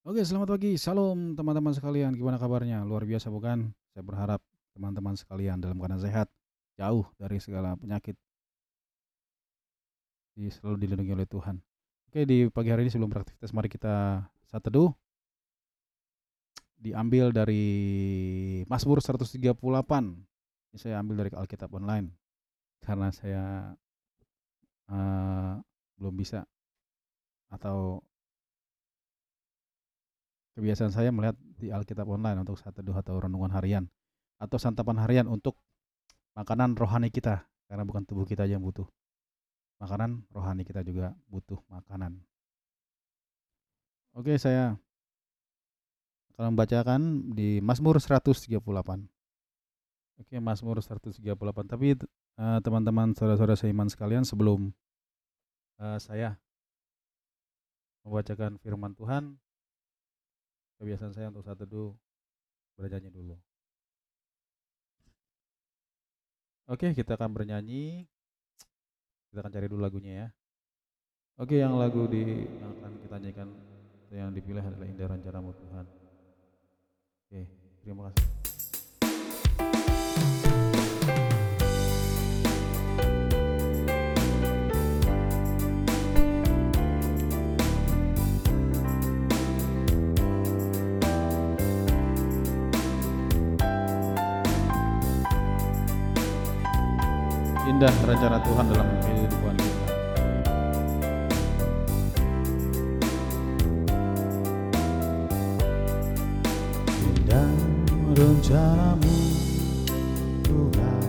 Oke, selamat pagi. Salam teman-teman sekalian. Gimana kabarnya? Luar biasa bukan? Saya berharap teman-teman sekalian dalam keadaan sehat, jauh dari segala penyakit. Di selalu dilindungi oleh Tuhan. Oke, di pagi hari ini sebelum beraktivitas mari kita saat teduh. Diambil dari Mazmur 138. Ini saya ambil dari Alkitab online karena saya uh, belum bisa atau Kebiasaan saya melihat di Alkitab online untuk saat teduh atau renungan harian atau santapan harian untuk makanan rohani kita karena bukan tubuh kita yang butuh makanan, rohani kita juga butuh makanan. Oke, saya akan membacakan di Mazmur 138. Oke, Mazmur 138. Tapi uh, teman-teman saudara-saudara seiman sekalian sebelum uh, saya membacakan firman Tuhan, kebiasaan saya untuk saat teduh bernyanyi dulu. Oke, kita akan bernyanyi. Kita akan cari dulu lagunya ya. Oke, yang lagu di yang akan kita nyanyikan yang dipilih adalah Indah Rencanamu Tuhan. Oke, terima kasih. Indah rencana Tuhan dalam kehidupan kita. Indah rencanamu Tuhan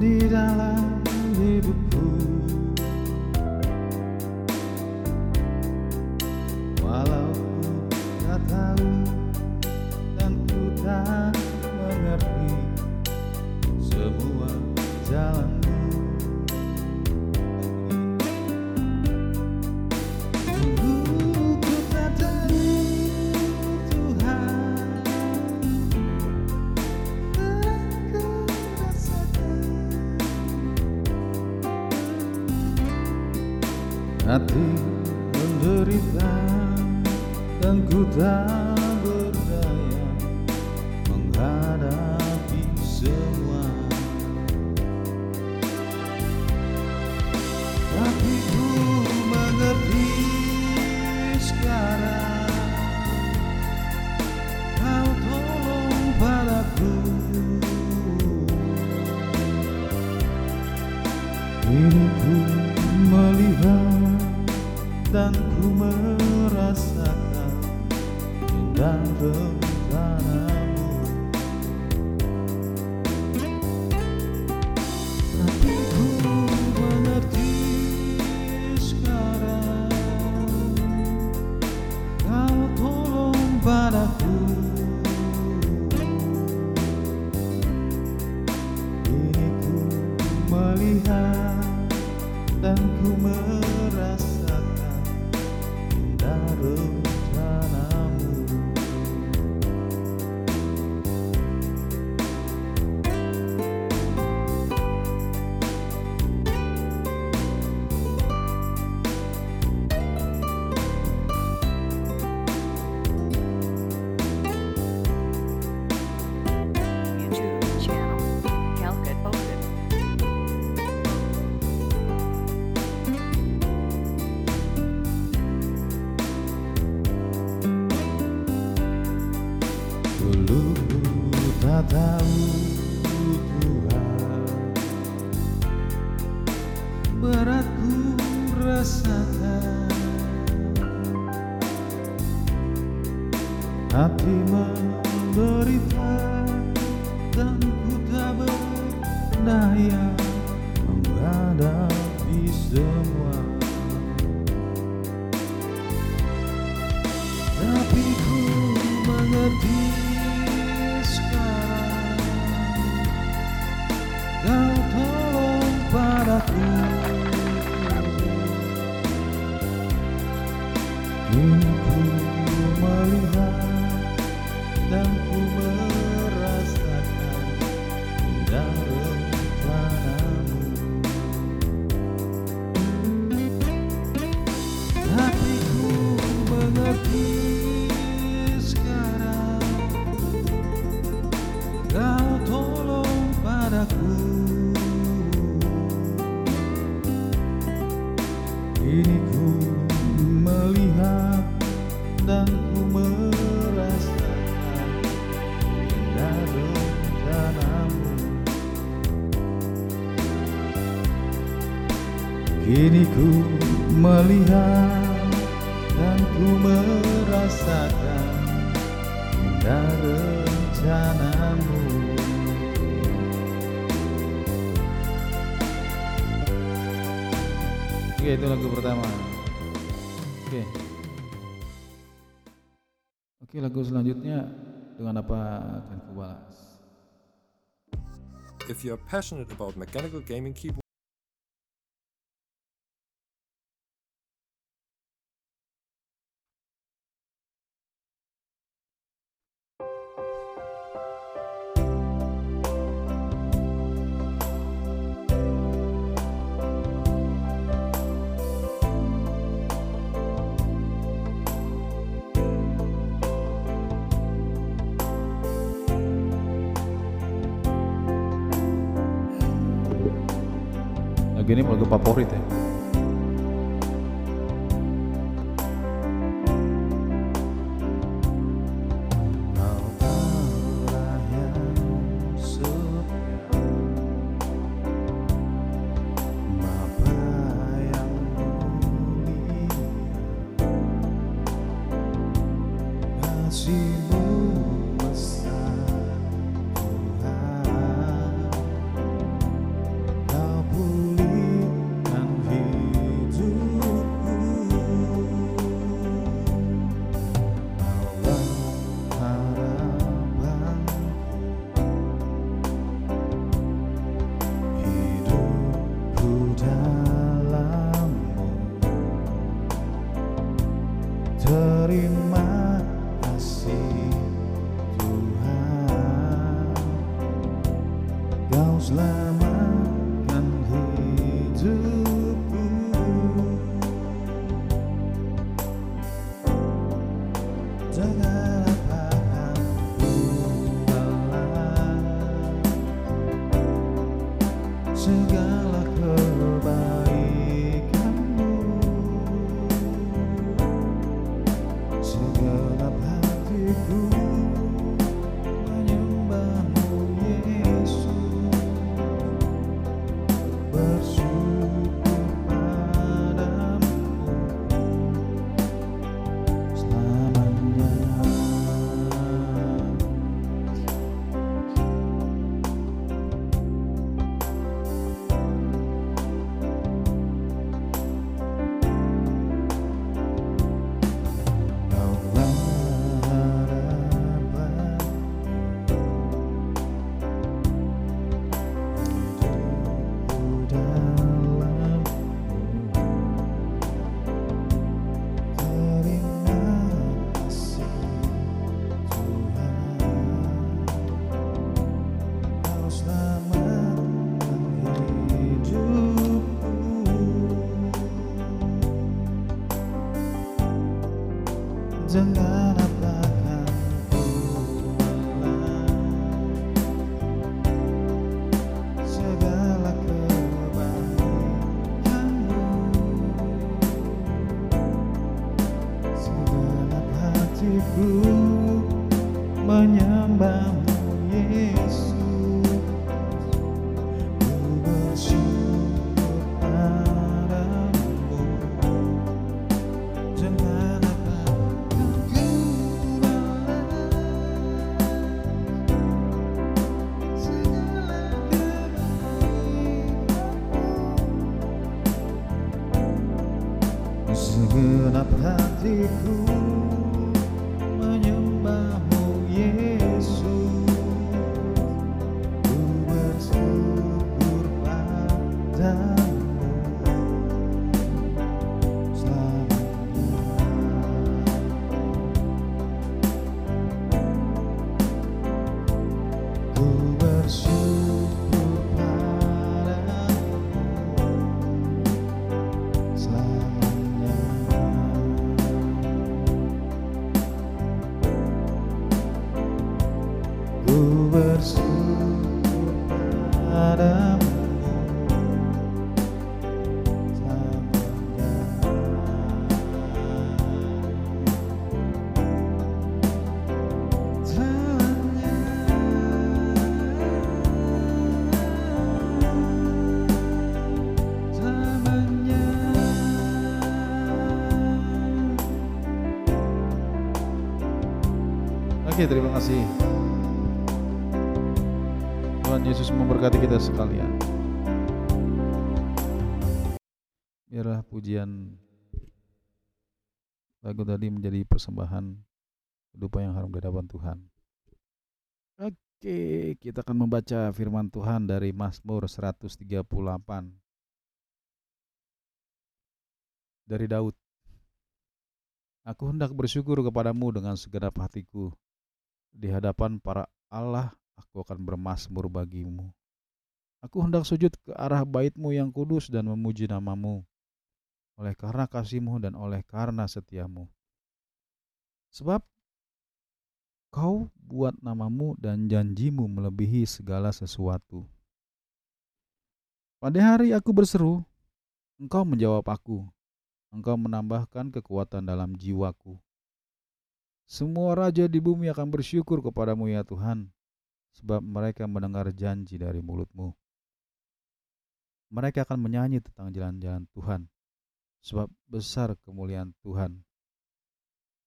di dalam hidupku Tapi ku mengerti Kini ku melihat dan ku merasakan indah rencanamu. Oke itu lagu pertama. Oke. Oke lagu selanjutnya dengan apa akan ku balas If you're passionate about mechanical gaming keyboard Lagu ini lagu favorit ya Terima kasih menyembahmu Yesus terima kasih. Tuhan Yesus memberkati kita sekalian. Biarlah pujian lagu tadi menjadi persembahan kehidupan yang harum di hadapan Tuhan. Oke, kita akan membaca firman Tuhan dari Mazmur 138 dari Daud. Aku hendak bersyukur kepadamu dengan segenap hatiku. Di hadapan para Allah aku akan bermasmur bagimu. Aku hendak sujud ke arah baitmu yang kudus dan memuji namamu. Oleh karena kasihmu dan oleh karena setiamu. Sebab kau buat namamu dan janjimu melebihi segala sesuatu. Pada hari aku berseru, engkau menjawab aku. Engkau menambahkan kekuatan dalam jiwaku. Semua raja di bumi akan bersyukur kepadamu ya Tuhan, sebab mereka mendengar janji dari mulutmu. Mereka akan menyanyi tentang jalan-jalan Tuhan, sebab besar kemuliaan Tuhan.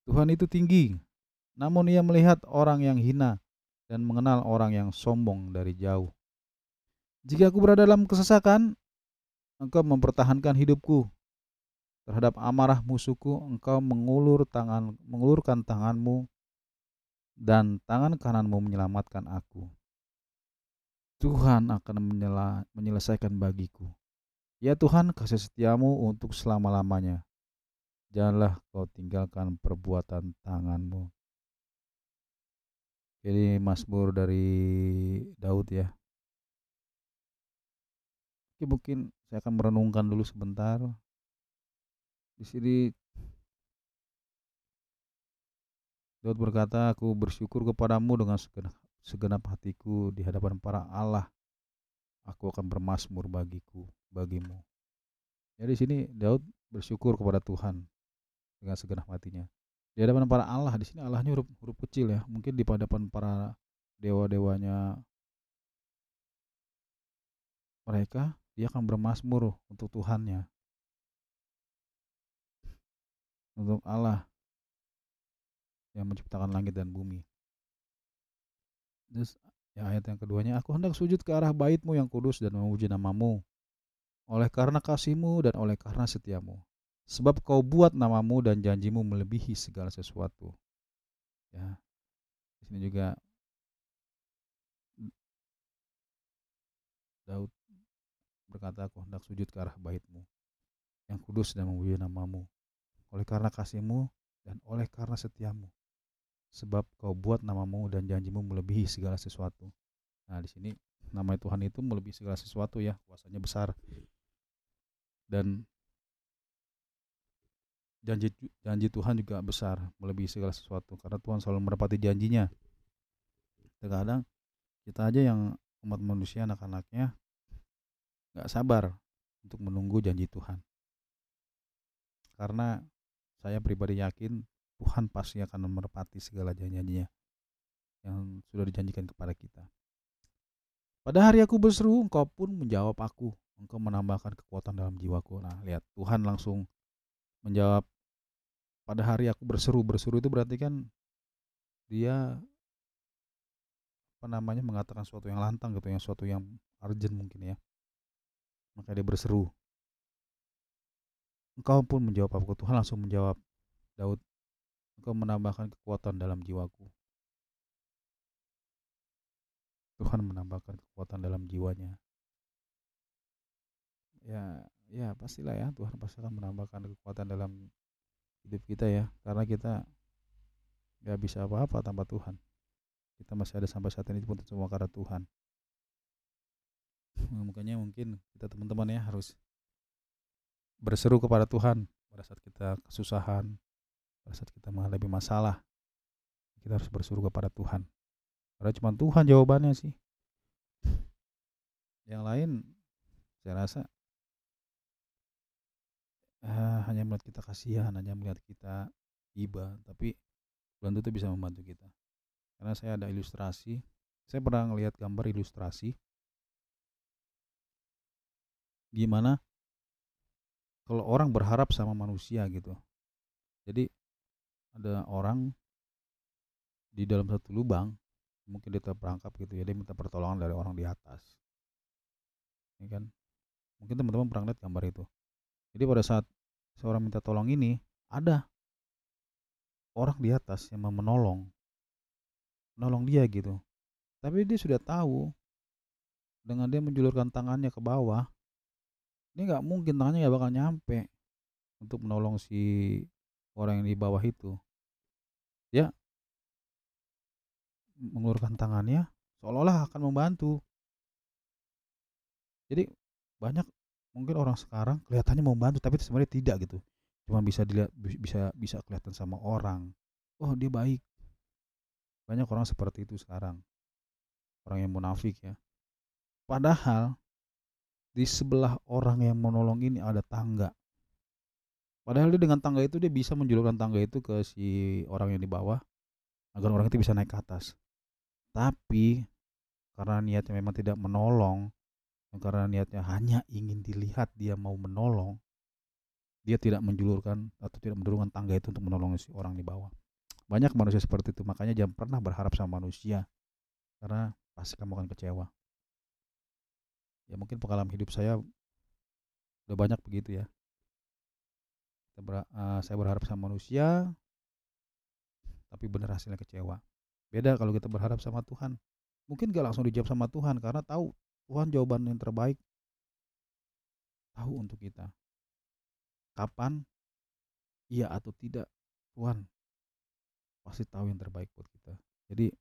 Tuhan itu tinggi, namun ia melihat orang yang hina dan mengenal orang yang sombong dari jauh. Jika aku berada dalam kesesakan, engkau mempertahankan hidupku terhadap amarah musuhku engkau mengulur tangan mengulurkan tanganmu dan tangan kananmu menyelamatkan aku. Tuhan akan menyela, menyelesaikan bagiku. Ya Tuhan, kasih setiamu untuk selama-lamanya. Janganlah kau tinggalkan perbuatan tanganmu. Jadi Mazmur dari Daud ya. Oke, mungkin saya akan merenungkan dulu sebentar di sini Daud berkata, Aku bersyukur kepadamu dengan segenap, hatiku di hadapan para Allah. Aku akan bermasmur bagiku, bagimu. Ya di sini Daud bersyukur kepada Tuhan dengan segenap hatinya. Di hadapan para Allah, di sini Allahnya huruf, huruf kecil ya. Mungkin di hadapan para dewa-dewanya mereka, dia akan bermasmur untuk Tuhannya. Untuk Allah yang menciptakan langit dan bumi. Terus ya ayat yang keduanya, aku hendak sujud ke arah baitmu yang kudus dan memuji namamu. Oleh karena kasihmu dan oleh karena setiamu. Sebab kau buat namamu dan janjimu melebihi segala sesuatu. Ya. Di sini juga Daud berkata, aku hendak sujud ke arah baitmu yang kudus dan memuji namamu oleh karena kasihmu dan oleh karena setiamu. Sebab kau buat namamu dan janjimu melebihi segala sesuatu. Nah di sini nama Tuhan itu melebihi segala sesuatu ya, kuasanya besar. Dan janji janji Tuhan juga besar, melebihi segala sesuatu karena Tuhan selalu merepati janjinya. Terkadang kita aja yang umat manusia anak-anaknya nggak sabar untuk menunggu janji Tuhan. Karena saya pribadi yakin Tuhan pasti akan merepati segala janjinya yang sudah dijanjikan kepada kita. Pada hari aku berseru, engkau pun menjawab aku. Engkau menambahkan kekuatan dalam jiwaku. Nah, lihat Tuhan langsung menjawab. Pada hari aku berseru, berseru itu berarti kan dia apa namanya mengatakan sesuatu yang lantang gitu, yang sesuatu yang urgent mungkin ya. Maka dia berseru. Engkau pun menjawab aku. Tuhan langsung menjawab Daud. Engkau menambahkan kekuatan dalam jiwaku. Tuhan menambahkan kekuatan dalam jiwanya. Ya, ya pastilah ya Tuhan pasti akan menambahkan kekuatan dalam hidup kita ya, karena kita nggak bisa apa-apa tanpa Tuhan. Kita masih ada sampai saat ini pun semua karena Tuhan. Makanya mungkin kita teman-teman ya harus berseru kepada Tuhan pada saat kita kesusahan, pada saat kita menghadapi masalah. Kita harus berseru kepada Tuhan. Karena cuma Tuhan jawabannya sih. Yang lain saya rasa uh, hanya melihat kita kasihan, hanya melihat kita iba, tapi belum tentu bisa membantu kita. Karena saya ada ilustrasi, saya pernah melihat gambar ilustrasi gimana kalau orang berharap sama manusia gitu. Jadi ada orang di dalam satu lubang mungkin dia terperangkap gitu ya dia minta pertolongan dari orang di atas. Ya kan? Mungkin teman-teman pernah lihat gambar itu. Jadi pada saat seorang minta tolong ini ada orang di atas yang mau menolong. Menolong dia gitu. Tapi dia sudah tahu dengan dia menjulurkan tangannya ke bawah dia nggak mungkin tangannya nggak bakal nyampe untuk menolong si orang yang di bawah itu. Dia mengeluarkan tangannya seolah-olah akan membantu. Jadi banyak mungkin orang sekarang kelihatannya membantu tapi sebenarnya tidak gitu. Cuma bisa dilihat bi- bisa bisa kelihatan sama orang. Oh dia baik. Banyak orang seperti itu sekarang. Orang yang munafik ya. Padahal di sebelah orang yang menolong ini ada tangga. Padahal dia dengan tangga itu dia bisa menjulurkan tangga itu ke si orang yang di bawah agar orang itu bisa naik ke atas. Tapi karena niatnya memang tidak menolong karena niatnya hanya ingin dilihat dia mau menolong dia tidak menjulurkan atau tidak mendorongkan tangga itu untuk menolong si orang di bawah. Banyak manusia seperti itu makanya jangan pernah berharap sama manusia karena pasti kamu akan kecewa ya mungkin pengalaman hidup saya udah banyak begitu ya. Eh, saya berharap sama manusia tapi benar hasilnya kecewa. Beda kalau kita berharap sama Tuhan. Mungkin gak langsung dijawab sama Tuhan karena tahu Tuhan jawaban yang terbaik. Tahu untuk kita. Kapan? Iya atau tidak? Tuhan pasti tahu yang terbaik buat kita. Jadi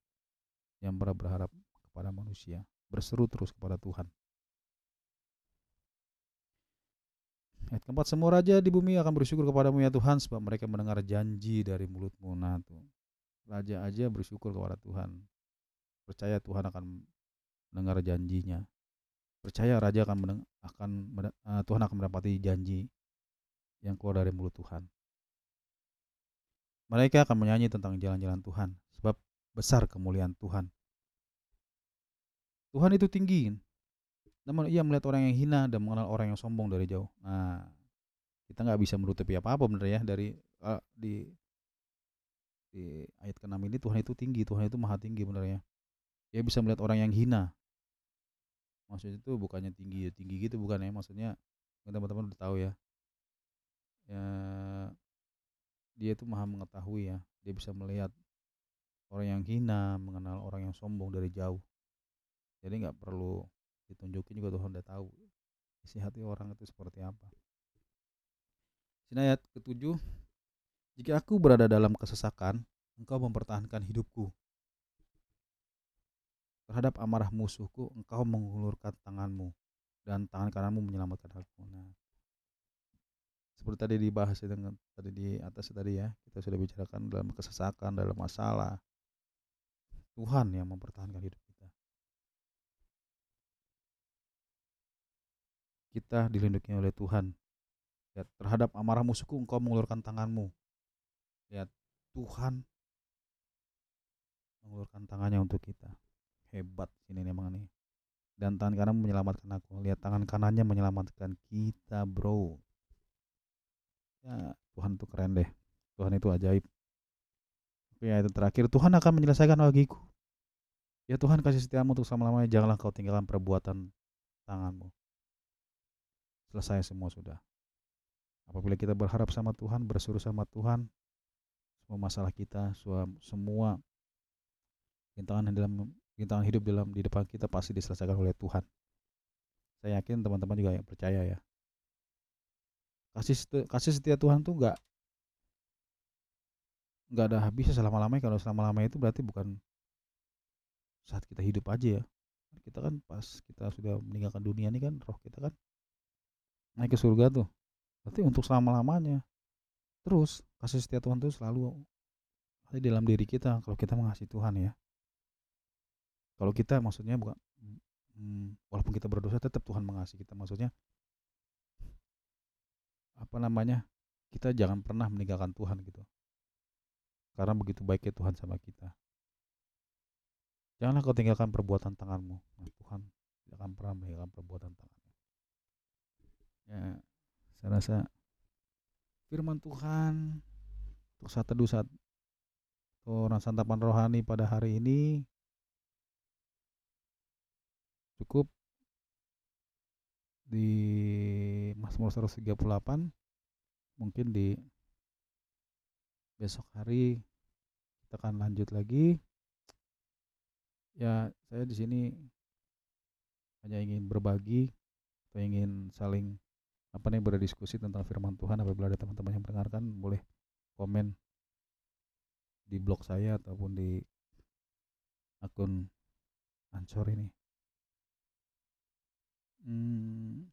yang pernah berharap kepada manusia berseru terus kepada Tuhan Ayat keempat, semua raja di bumi akan bersyukur kepadamu ya Tuhan sebab mereka mendengar janji dari mulutmu. Nah tuh, raja aja bersyukur kepada Tuhan. Percaya Tuhan akan mendengar janjinya. Percaya raja akan mendeng- akan eh, Tuhan akan mendapati janji yang keluar dari mulut Tuhan. Mereka akan menyanyi tentang jalan-jalan Tuhan sebab besar kemuliaan Tuhan. Tuhan itu tinggi, namun ia melihat orang yang hina dan mengenal orang yang sombong dari jauh. Nah, kita nggak bisa menutupi apa-apa bener ya dari eh, di di ayat ke-6 ini Tuhan itu tinggi, Tuhan itu maha tinggi bener ya. Dia bisa melihat orang yang hina. Maksudnya itu bukannya tinggi ya tinggi gitu bukan ya, maksudnya teman-teman udah tahu ya. Ya dia itu maha mengetahui ya. Dia bisa melihat orang yang hina, mengenal orang yang sombong dari jauh. Jadi nggak perlu ditunjukin juga Tuhan udah tahu isi hati orang itu seperti apa. Sini ayat ketujuh, jika aku berada dalam kesesakan, engkau mempertahankan hidupku. Terhadap amarah musuhku, engkau mengulurkan tanganmu dan tangan kananmu menyelamatkan aku. Nah, seperti tadi dibahas dengan tadi di atas tadi ya, kita sudah bicarakan dalam kesesakan, dalam masalah. Tuhan yang mempertahankan hidup kita. Dilindungi oleh Tuhan. Lihat, terhadap amarah musuhku engkau mengulurkan tanganmu. Lihat, Tuhan mengulurkan tangannya untuk kita. Hebat ini memang nih. Dan tangan kanan menyelamatkan aku. Lihat tangan kanannya menyelamatkan kita, bro. Ya, Tuhan itu keren deh. Tuhan itu ajaib. Oke, itu terakhir. Tuhan akan menyelesaikan bagiku. Ya Tuhan kasih setiamu untuk selama-lamanya. Janganlah kau tinggalkan perbuatan tanganmu. Selesai semua sudah. Apabila kita berharap sama Tuhan, bersuruh sama Tuhan, semua masalah kita, semua, rintangan dalam rintangan hidup dalam di depan kita pasti diselesaikan oleh Tuhan. Saya yakin teman-teman juga yang percaya ya. Kasih kasih setia Tuhan tuh nggak nggak ada habisnya selama lamanya. Kalau selama lamanya itu berarti bukan saat kita hidup aja ya. Kita kan pas kita sudah meninggalkan dunia ini kan roh kita kan naik ke surga tuh. Berarti untuk selama-lamanya. Terus kasih setia Tuhan tuh selalu ada di dalam diri kita kalau kita mengasihi Tuhan ya. Kalau kita maksudnya bukan hmm, walaupun kita berdosa tetap Tuhan mengasihi kita maksudnya apa namanya kita jangan pernah meninggalkan Tuhan gitu karena begitu baiknya Tuhan sama kita janganlah kau tinggalkan perbuatan tanganmu nah, Tuhan tidak akan pernah meninggalkan perbuatan tanganmu ya saya rasa firman Tuhan untuk saat teduh saat Orang santapan rohani pada hari ini cukup di Mazmur 138 mungkin di besok hari kita akan lanjut lagi. Ya saya di sini hanya ingin berbagi atau ingin saling apa nih berdiskusi tentang firman Tuhan apabila ada teman-teman yang mendengarkan boleh komen di blog saya ataupun di akun Ansor ini. Hmm,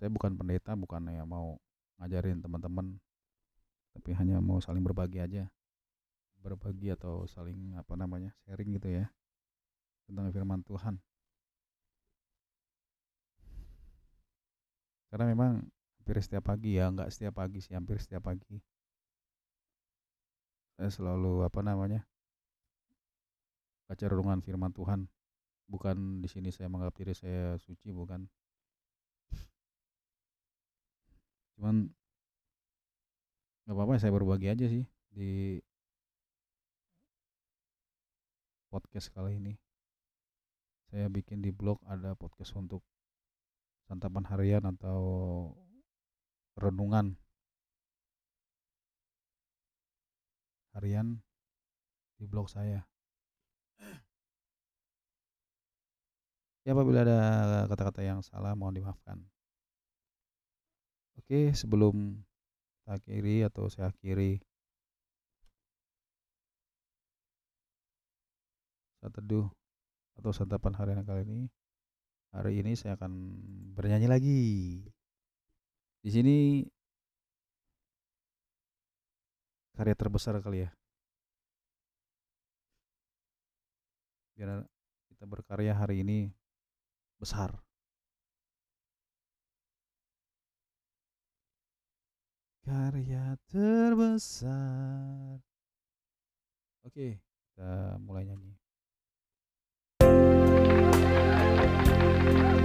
saya bukan pendeta, bukan yang mau ngajarin teman-teman, tapi hanya mau saling berbagi aja, berbagi atau saling apa namanya sharing gitu ya tentang firman Tuhan. Karena memang hampir setiap pagi ya, nggak setiap pagi sih, hampir setiap pagi. Saya selalu apa namanya baca renungan firman Tuhan. Bukan di sini saya menganggap diri saya suci bukan. Cuman nggak apa-apa saya berbagi aja sih di podcast kali ini. Saya bikin di blog ada podcast untuk santapan harian atau renungan harian di blog saya. Ya apabila ada kata-kata yang salah mohon dimaafkan. Oke, sebelum saya akhiri atau saya akhiri saat teduh atau santapan harian kali ini, hari ini saya akan bernyanyi lagi. Di sini karya terbesar kali ya. Biar kita berkarya hari ini besar. Karya terbesar. Oke kita mulai nyanyi. Hati yang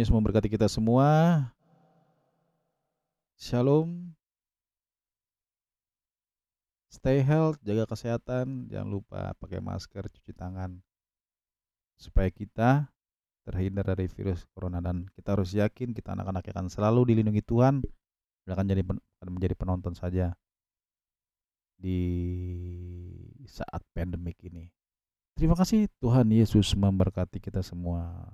Tuhan Yesus memberkati kita semua. Shalom. Stay health, jaga kesehatan, jangan lupa pakai masker, cuci tangan. Supaya kita terhindar dari virus corona dan kita harus yakin kita anak-anak akan selalu dilindungi Tuhan dan akan jadi akan menjadi penonton saja di saat pandemik ini. Terima kasih Tuhan Yesus memberkati kita semua.